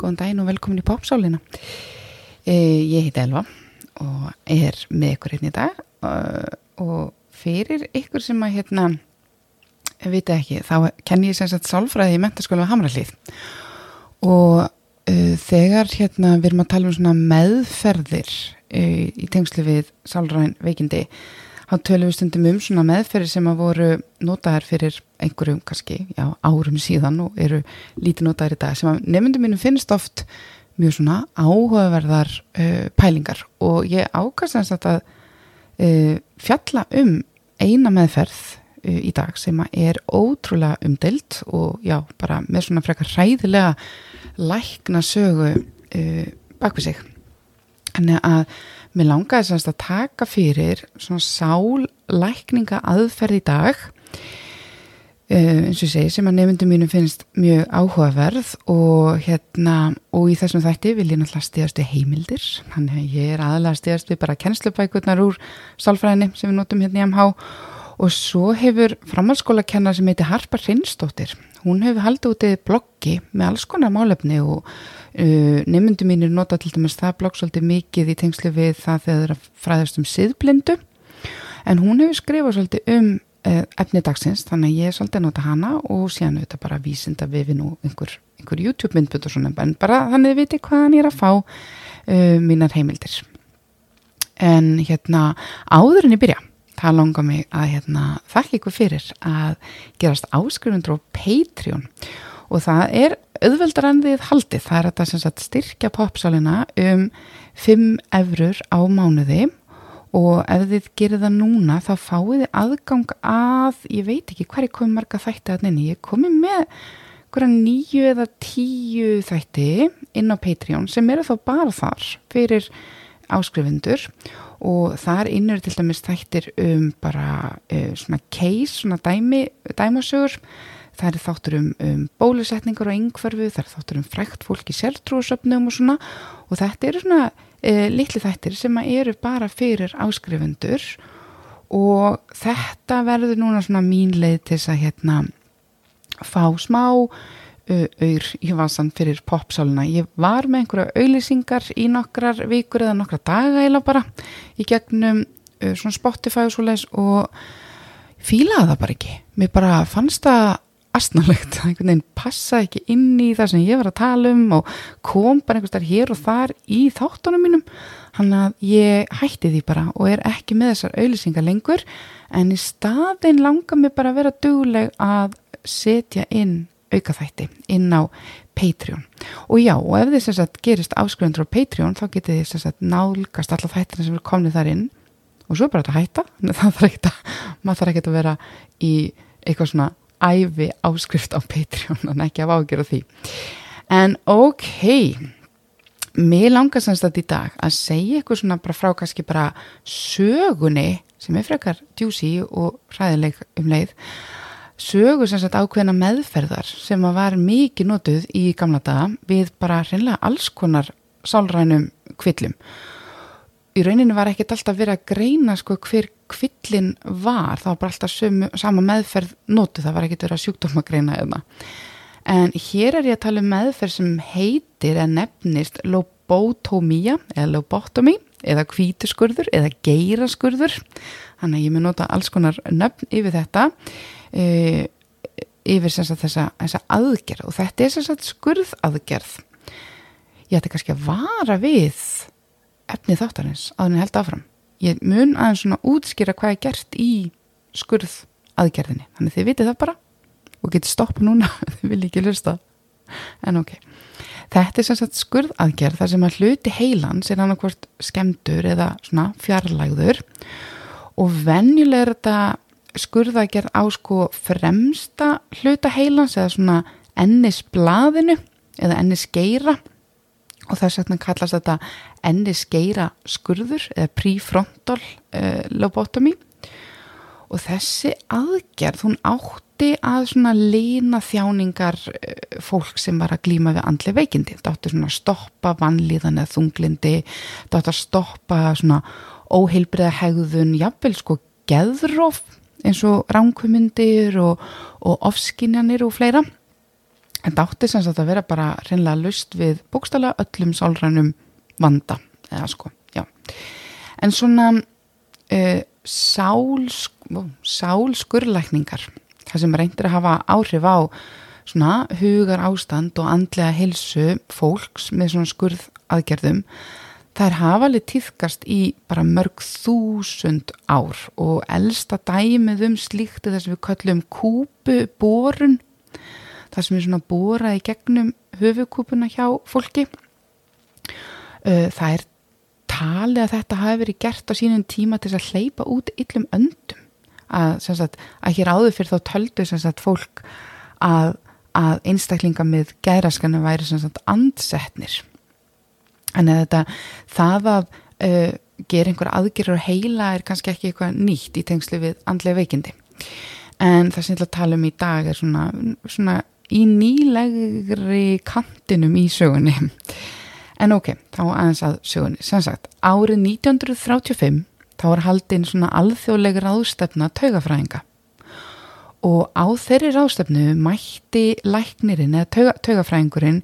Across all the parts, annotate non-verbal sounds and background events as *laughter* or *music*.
góðan daginn og velkomin í Popsálina. E, ég heiti Elva og er með ykkur hérna í dag uh, og fyrir ykkur sem að hérna, vita ekki, þá kenn ég sem sagt sálfræði í mentaskóla á Hamrallíð og uh, þegar hérna við erum að tala um svona meðferðir uh, í tengslu við sálræn veikindi þá tölum við stundum um svona meðferðir sem að voru notaðar fyrir einhverjum kannski, já, árum síðan og eru lítið notaðar í dag sem að nefndum mínum finnst oft mjög svona áhugaverðar uh, pælingar. Og ég ákast að uh, fjalla um eina meðferð uh, í dag sem að er ótrúlega umdelt og já, bara með svona frekar ræðilega lækna sögu uh, bak við sig. En að Mér langaði semst að taka fyrir svona sálækninga aðferð í dag. Uh, eins og segi sem að nefndum mínum finnst mjög áhugaverð og hérna og í þessum þætti vil ég náttúrulega stíðast við heimildir. Að ég er aðalega stíðast við bara kennslubækurnar úr sálfræðinni sem við notum hérna í MH og svo hefur framhalskóla kennar sem heitir Harpa Hrinsdóttir hún hefur haldið útið bloggi með alls konar málefni og Uh, nefndu mínir nota til dæmis það blogg svolítið mikið í tengslu við það þegar það er að fræðast um siðblindu. En hún hefur skrifað svolítið um uh, efni dagsins þannig að ég svolítið nota hana og síðan auðvitað bara vísinda við við nú einhver, einhver YouTube myndbund og svona en bara þannig að viti hvaðan ég er að fá uh, mínar heimildir. En hérna áðurinn í byrja það langar mig að hérna þakka ykkur fyrir að gerast áskrifundur á Patreon. Og það er auðveldar en þið haldið, það er sem sagt styrkja popsálina um 5 eurur á mánuði. Og ef þið gerir það núna þá fáið þið aðgang að ég veit ekki hverju komið marga þætti að nynni, ég komið með hverja nýju eða tíu þætti inn á Patreon sem eru þá bara þar fyrir áskrifundur og þar innur til dæmis þættir um bara uh, svona case, svona dæmi, dæmasögur. Það er þáttur um, um bólusetningar og yngverfu, það er þáttur um frækt fólk í sértrúasöfnum og svona. Og þetta eru svona e, litli þættir sem eru bara fyrir áskrifundur. Og þetta verður núna svona mín leið til þess að hérna fá smá auður í vasan fyrir popsáluna. Ég var með einhverja auðlýsingar í nokkrar vikur eða nokkra daga eila bara í gegnum svona Spotify og svo leiðis og fílaði það bara ekki. Mér bara fannst það astnalegt, einhvern veginn passa ekki inn í það sem ég var að tala um og kom bara einhvers þar hér og þar í þáttunum mínum, hann að ég hætti því bara og er ekki með þessar auðlýsingar lengur, en í staðin langar mér bara að vera dugleg að setja inn aukaþætti inn á Patreon. Og já, og ef þið sem sagt gerist áskrifendur á Patreon, þá getið þið sem sagt nálgast alla þættina sem er komnið þar inn. Og svo bara þetta hætta, *laughs* það þarf ekki að maður þarf ekki að vera í eitthvað svona æfi áskrift á Patreon *laughs* en ekki af ágjör á því. En ok mér langar semst að í dag að segja eitthvað svona bara frá kannski bara sögunni sem er frekar djúsi og ræðileg um leið sögur sem sagt ákveðina meðferðar sem að var mikið notuð í gamla daga við bara hreinlega alls konar sálrænum kvillum í rauninni var ekkert alltaf verið að greina sko hver kvillin var, það var bara alltaf sömu, sama meðferð notu, það var ekkert verið að sjúkdóma greina eða. En hér er ég að tala um meðferð sem heitir eða nefnist lobotomía eða lobotomy eða kvítuskurður eða geiraskurður. Þannig að ég mun nota alls konar nöfn yfir þetta, e, yfir þessa, þessa aðgerð. Og þetta er þess að skurðaðgerð. Ég ætti kannski að vara við efnið þáttarins að henni held áfram. Ég mun aðeins svona útskýra hvað er gert í skurð aðgerðinni. Þannig þið vitið það bara og getið stopp núna *laughs* þið vil ekki lusta en ok. Þetta er sem sagt skurð aðgerð þar sem að hluti heilans er annarkvort skemdur eða svona fjarlægður. Og venjulega er þetta skurðagerð á sko fremsta hluta heilans eða svona ennisblaðinu eða ennisgeira. Og þess vegna kallast þetta enni skeira skurður eða prefrontal uh, lobotomy. Og þessi aðgerð hún átti að svona lína þjáningar uh, fólk sem var að glýma við andli veikindi. Þetta átti svona að stoppa vanlíðan eða þunglindi þetta átti að stoppa svona óheilbriða hegðun jafnvel sko geðróf eins og ránkumundir og, og ofskinjanir og fleira. En það átti sem sagt að vera bara reynlega lust við bókstala öllum sálrænum vanda eða sko, já. En svona uh, sáls, sálskurlækningar það sem reyndir að hafa áhrif á svona hugar ástand og andlega hilsu fólks með svona skurð aðgerðum Það er hafalega týðkast í bara mörg þúsund ár og elsta dæmið um slíkti þess að við kallum kúpuborun, það sem er svona borað í gegnum höfukúpuna hjá fólki. Það er talið að þetta hafi verið gert á sínum tíma til að hleypa út yllum öndum. Að, sagt, að hér áður fyrir þá töldu sagt, fólk að, að einstaklinga með gæraskanu væri sagt, andsetnir en þetta það að uh, gera einhver aðgerður og heila er kannski ekki eitthvað nýtt í tengslu við andlega veikindi. En það sem ég ætla að tala um í dag er svona, svona í nýlegri kantinum í sögunni. En ok, þá aðeins að sögunni. Sem sagt, árið 1935 þá var haldinn svona alþjóðleg ráðstefna taugafræðinga. Og á þeirri ráðstefnu mætti læknirinn eða tauga, taugafræðingurinn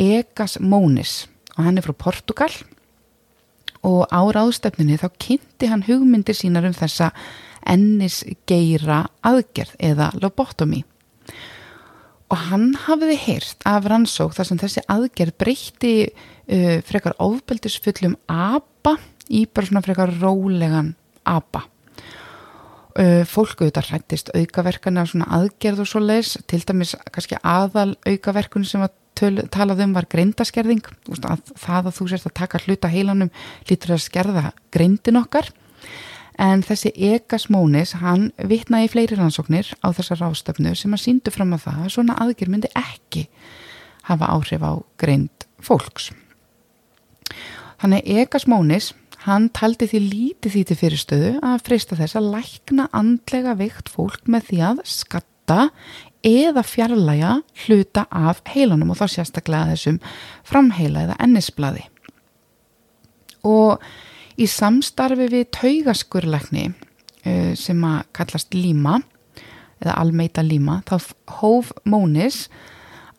Egas Mónis og hann er frá Portugal og á ráðstefnunni þá kynnti hann hugmyndir sínar um þessa ennisgeira aðgerð eða lobotomi og hann hafiði heyrt af rannsók þar sem þessi aðgerð breytti uh, frekar ofbeldisfullum apa í bara svona frekar rólegan apa. Uh, fólk auðvitað hrættist aukaverkana svona aðgerð og svo leis til dæmis kannski aðal aukaverkun sem var töl, talað um var greindaskerðing að það að þú sérst að taka hluta heilanum lítur að skerða greindin okkar. En þessi Egasmónis hann vitnaði í fleiri rannsóknir á þessar ástöfnu sem að síndu fram að það að svona aðgjör myndi ekki hafa áhrif á greind fólks. Þannig Egasmónis hann taldi því lítið því til fyrirstöðu að freysta þess að lækna andlega veikt fólk með því að skatta eða fjarlæga hluta af heilanum og þá sérstaklega þessum framheila eða ennisbladi. Og í samstarfi við taugaskurleikni uh, sem að kallast líma eða almeita líma þá hóf Mónis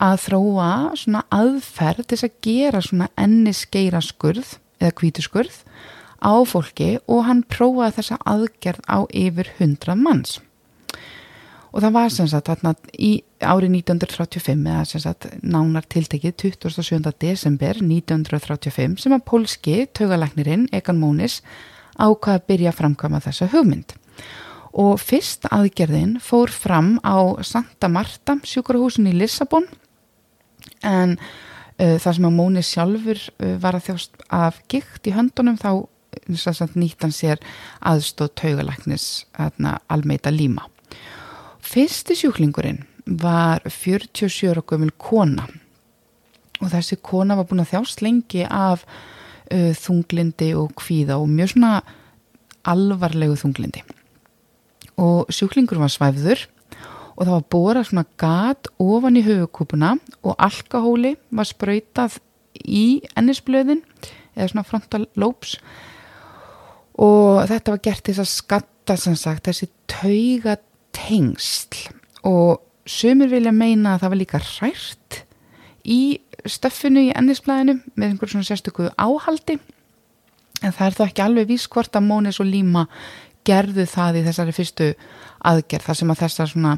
að þróa svona aðferð til að gera svona ennisgeira skurð eða kvítuskurð á fólki og hann prófaði þessa aðgerð á yfir hundra manns og það var sem sagt þarna í árið 1935 eða sem sagt nánar tiltekið 27. desember 1935 sem að pólski taugalæknirinn Egan Mónis ákvaða að byrja að framkama þessa hugmynd og fyrst aðgerðin fór fram á Santa Marta sjúkrahúsin í Lissabon en uh, það sem að Mónis sjálfur uh, var að þjást af gikt í höndunum þá nýttan sér aðstóð taugalæknis almeita líma Fyrsti sjúklingurinn var 47 ára gömul kona. Og þessi kona var búin að þjást lengi af uh, þunglindi og kvíða og mjög svona alvarlegu þunglindi og sjúklingur var svæfður og það var bórað svona gat ofan í höfukúpuna og alkahóli var sprautað í ennisblöðin eða svona frontal lobes. Og þetta var gert þess að skatta sem sagt þessi tauga tengsl og sömur vilja meina að það var líka hrært í stöffinu í ennisblæðinu með einhverjum svona sérstöku áhaldi. En það er þá ekki alveg vís hvort að Mónis og Líma gerðu það í þessari fyrstu aðgerð þar sem að þessar svona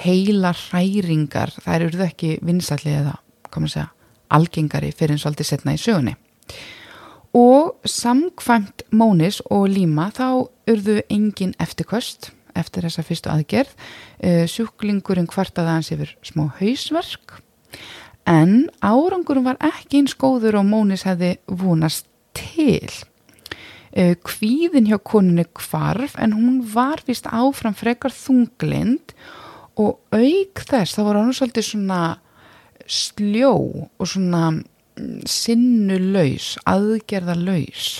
heila hræringar það eru ekki vinsallið eða segja, algengari fyrir eins og aldrei setna í sögunni. Og samkvæmt Mónis og Líma þá urðu engin eftirkvöst eftir þessa fyrstu aðgerð. Uh, sjúklingurinn kvartaði hans yfir smá hausverk en árangurum var ekki eins góður og Mónis hefði vonast til. Uh, kvíðin hjá koninu kvarf en hún var vist áfram frekar þunglind og auk þess það var hann svolítið svona sljó og svona mm, sinnulaus, aðgerðalaus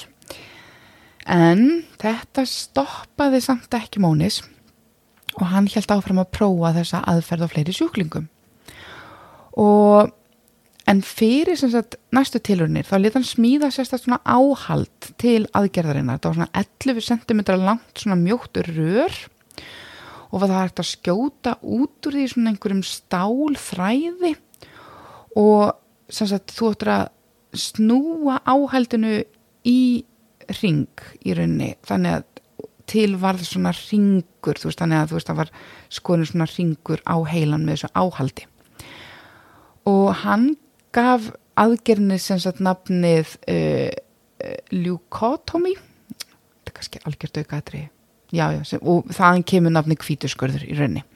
En þetta stoppaði samt ekki Mónis og hann held áfram að prófa þessa aðferð á fleiri sjúklingum. Og en fyrir sagt, næstu tilurinnir þá leta hann smíða sérstaklega svona áhald til aðgerðarinnar. Það var svona 11 cm langt svona mjóttur rör og það hægt að skjóta út úr því svona einhverjum stálþræði og sem sagt þú ættir að snúa áhaldinu í ring í rauninni þannig að til varð svona ringur þú veist þannig að þú veist það var skoðinu svona ringur á heilan með þessu áhaldi. Og hann gaf aðgerðinni sem sagt nafnið uh, uh, leukotomy. Þetta er kannski algjört aukaðri já já sem, og þaðan kemur nafnið kvítuskurður í rauninni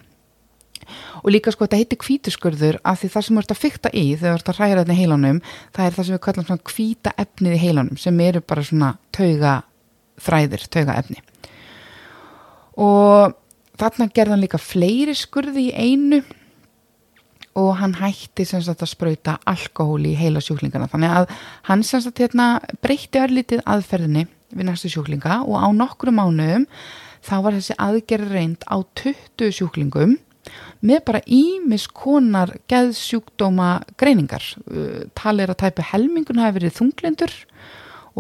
og líka sko þetta heitir kvítuskurður af því það sem þú ert að fykta í þegar þú ert að hræra þetta í heilanum það er það sem við kallum svona kvíta efnið í heilanum sem eru bara svona tauga þræðir, tauga efni og þarna gerðan líka fleiri skurði í einu og hann hætti sem sagt að spröyta alkohól í heila sjúklingana. Þannig að hann sem sagt hérna breytti örlítið aðferðinni við næstu sjúklinga og á nokkru mánuðum þá var þessi aðgerð reynd á 20 sjúklingum með bara ímis konar geðsjúkdóma greiningar. Uh, talir að tæpu helmingun hafi verið þunglindur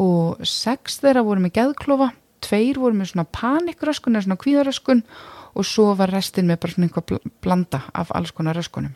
og sex þeirra voru með geðklofa tveir voru með svona panikröskun eða svona kvíðaröskun og svo var restin með bara svona einhvað blanda af alls konar röskunum